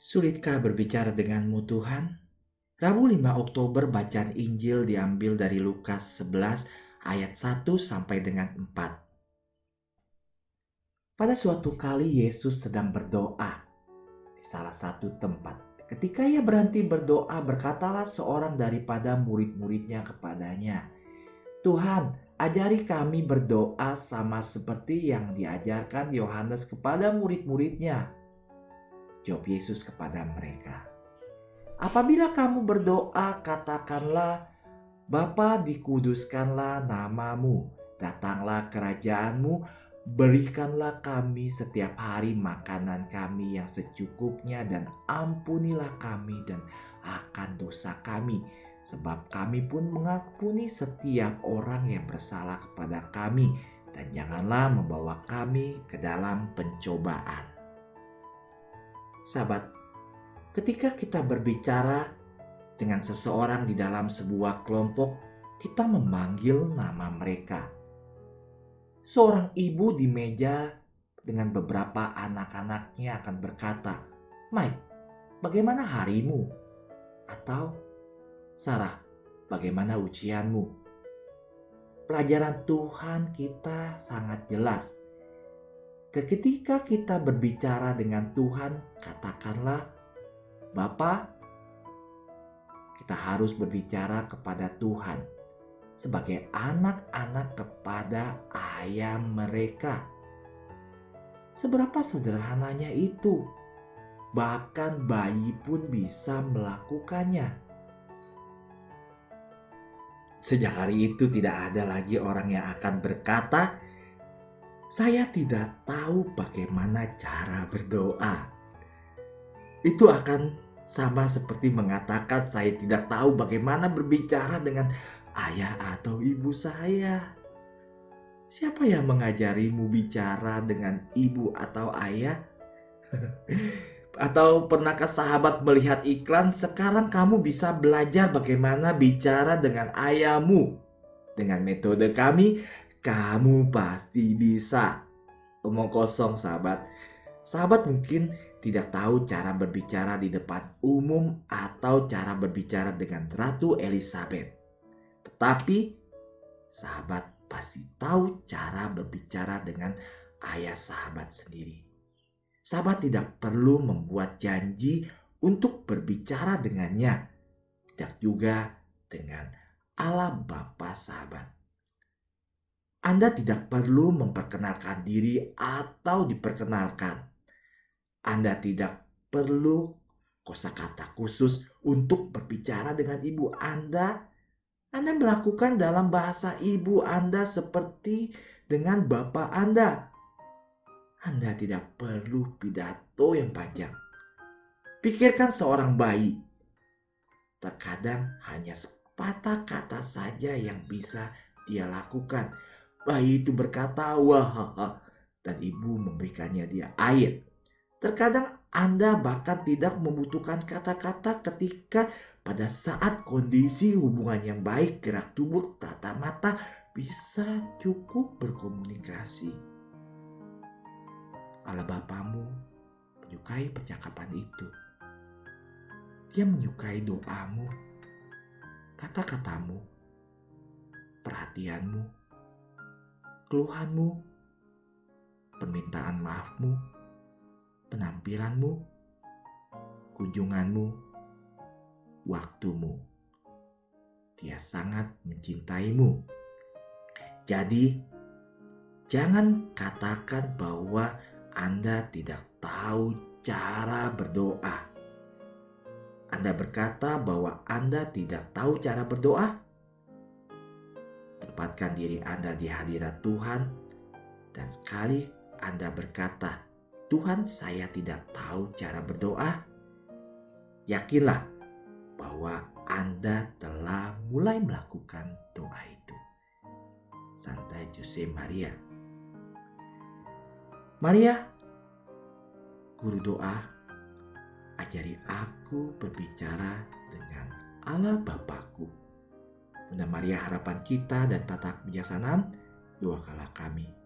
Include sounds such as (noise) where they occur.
Sulitkah berbicara denganmu Tuhan? Rabu 5 Oktober bacaan Injil diambil dari Lukas 11 ayat 1 sampai dengan 4. Pada suatu kali Yesus sedang berdoa di salah satu tempat. Ketika ia berhenti berdoa, berkatalah seorang daripada murid-muridnya kepadanya, "Tuhan, ajari kami berdoa sama seperti yang diajarkan Yohanes kepada murid-muridnya." Jawab Yesus kepada mereka, Apabila kamu berdoa, katakanlah, Bapa dikuduskanlah namamu, datanglah kerajaanmu, berikanlah kami setiap hari makanan kami yang secukupnya dan ampunilah kami dan akan dosa kami, sebab kami pun mengampuni setiap orang yang bersalah kepada kami, dan janganlah membawa kami ke dalam pencobaan. Sahabat, ketika kita berbicara dengan seseorang di dalam sebuah kelompok, kita memanggil nama mereka. Seorang ibu di meja dengan beberapa anak-anaknya akan berkata, "Mike, bagaimana harimu?" Atau, "Sarah, bagaimana ujianmu?" Pelajaran Tuhan kita sangat jelas Ketika kita berbicara dengan Tuhan, katakanlah, "Bapa, kita harus berbicara kepada Tuhan sebagai anak-anak kepada ayah mereka." Seberapa sederhananya itu, bahkan bayi pun bisa melakukannya. Sejak hari itu, tidak ada lagi orang yang akan berkata, saya tidak tahu bagaimana cara berdoa. Itu akan sama seperti mengatakan saya tidak tahu bagaimana berbicara dengan ayah atau ibu saya. Siapa yang mengajarimu bicara dengan ibu atau ayah? (laughs) atau pernahkah sahabat melihat iklan sekarang kamu bisa belajar bagaimana bicara dengan ayahmu? Dengan metode kami, kamu pasti bisa. Omong kosong sahabat. Sahabat mungkin tidak tahu cara berbicara di depan umum atau cara berbicara dengan Ratu Elizabeth. Tetapi sahabat pasti tahu cara berbicara dengan ayah sahabat sendiri. Sahabat tidak perlu membuat janji untuk berbicara dengannya. Tidak juga dengan Allah Bapa sahabat. Anda tidak perlu memperkenalkan diri atau diperkenalkan. Anda tidak perlu kosakata khusus untuk berbicara dengan ibu Anda. Anda melakukan dalam bahasa ibu Anda seperti dengan bapak Anda. Anda tidak perlu pidato yang panjang. Pikirkan seorang bayi. Terkadang hanya sepatah kata saja yang bisa dia lakukan Bayi itu berkata, wah, dan ibu memberikannya dia air. Terkadang Anda bahkan tidak membutuhkan kata-kata ketika pada saat kondisi hubungan yang baik, gerak tubuh, tata mata bisa cukup berkomunikasi. Allah Bapamu menyukai percakapan itu. Dia menyukai doamu, kata-katamu, perhatianmu, keluhanmu, permintaan maafmu, penampilanmu, kunjunganmu, waktumu. Dia sangat mencintaimu. Jadi, jangan katakan bahwa Anda tidak tahu cara berdoa. Anda berkata bahwa Anda tidak tahu cara berdoa, tempatkan diri Anda di hadirat Tuhan, dan sekali Anda berkata, "Tuhan, saya tidak tahu cara berdoa," yakinlah bahwa Anda telah mulai melakukan doa itu. Santai Jose Maria. Maria, guru doa, ajari aku berbicara dengan Allah Bapakku Bunda Maria harapan kita dan tata kebijaksanaan, doakanlah kami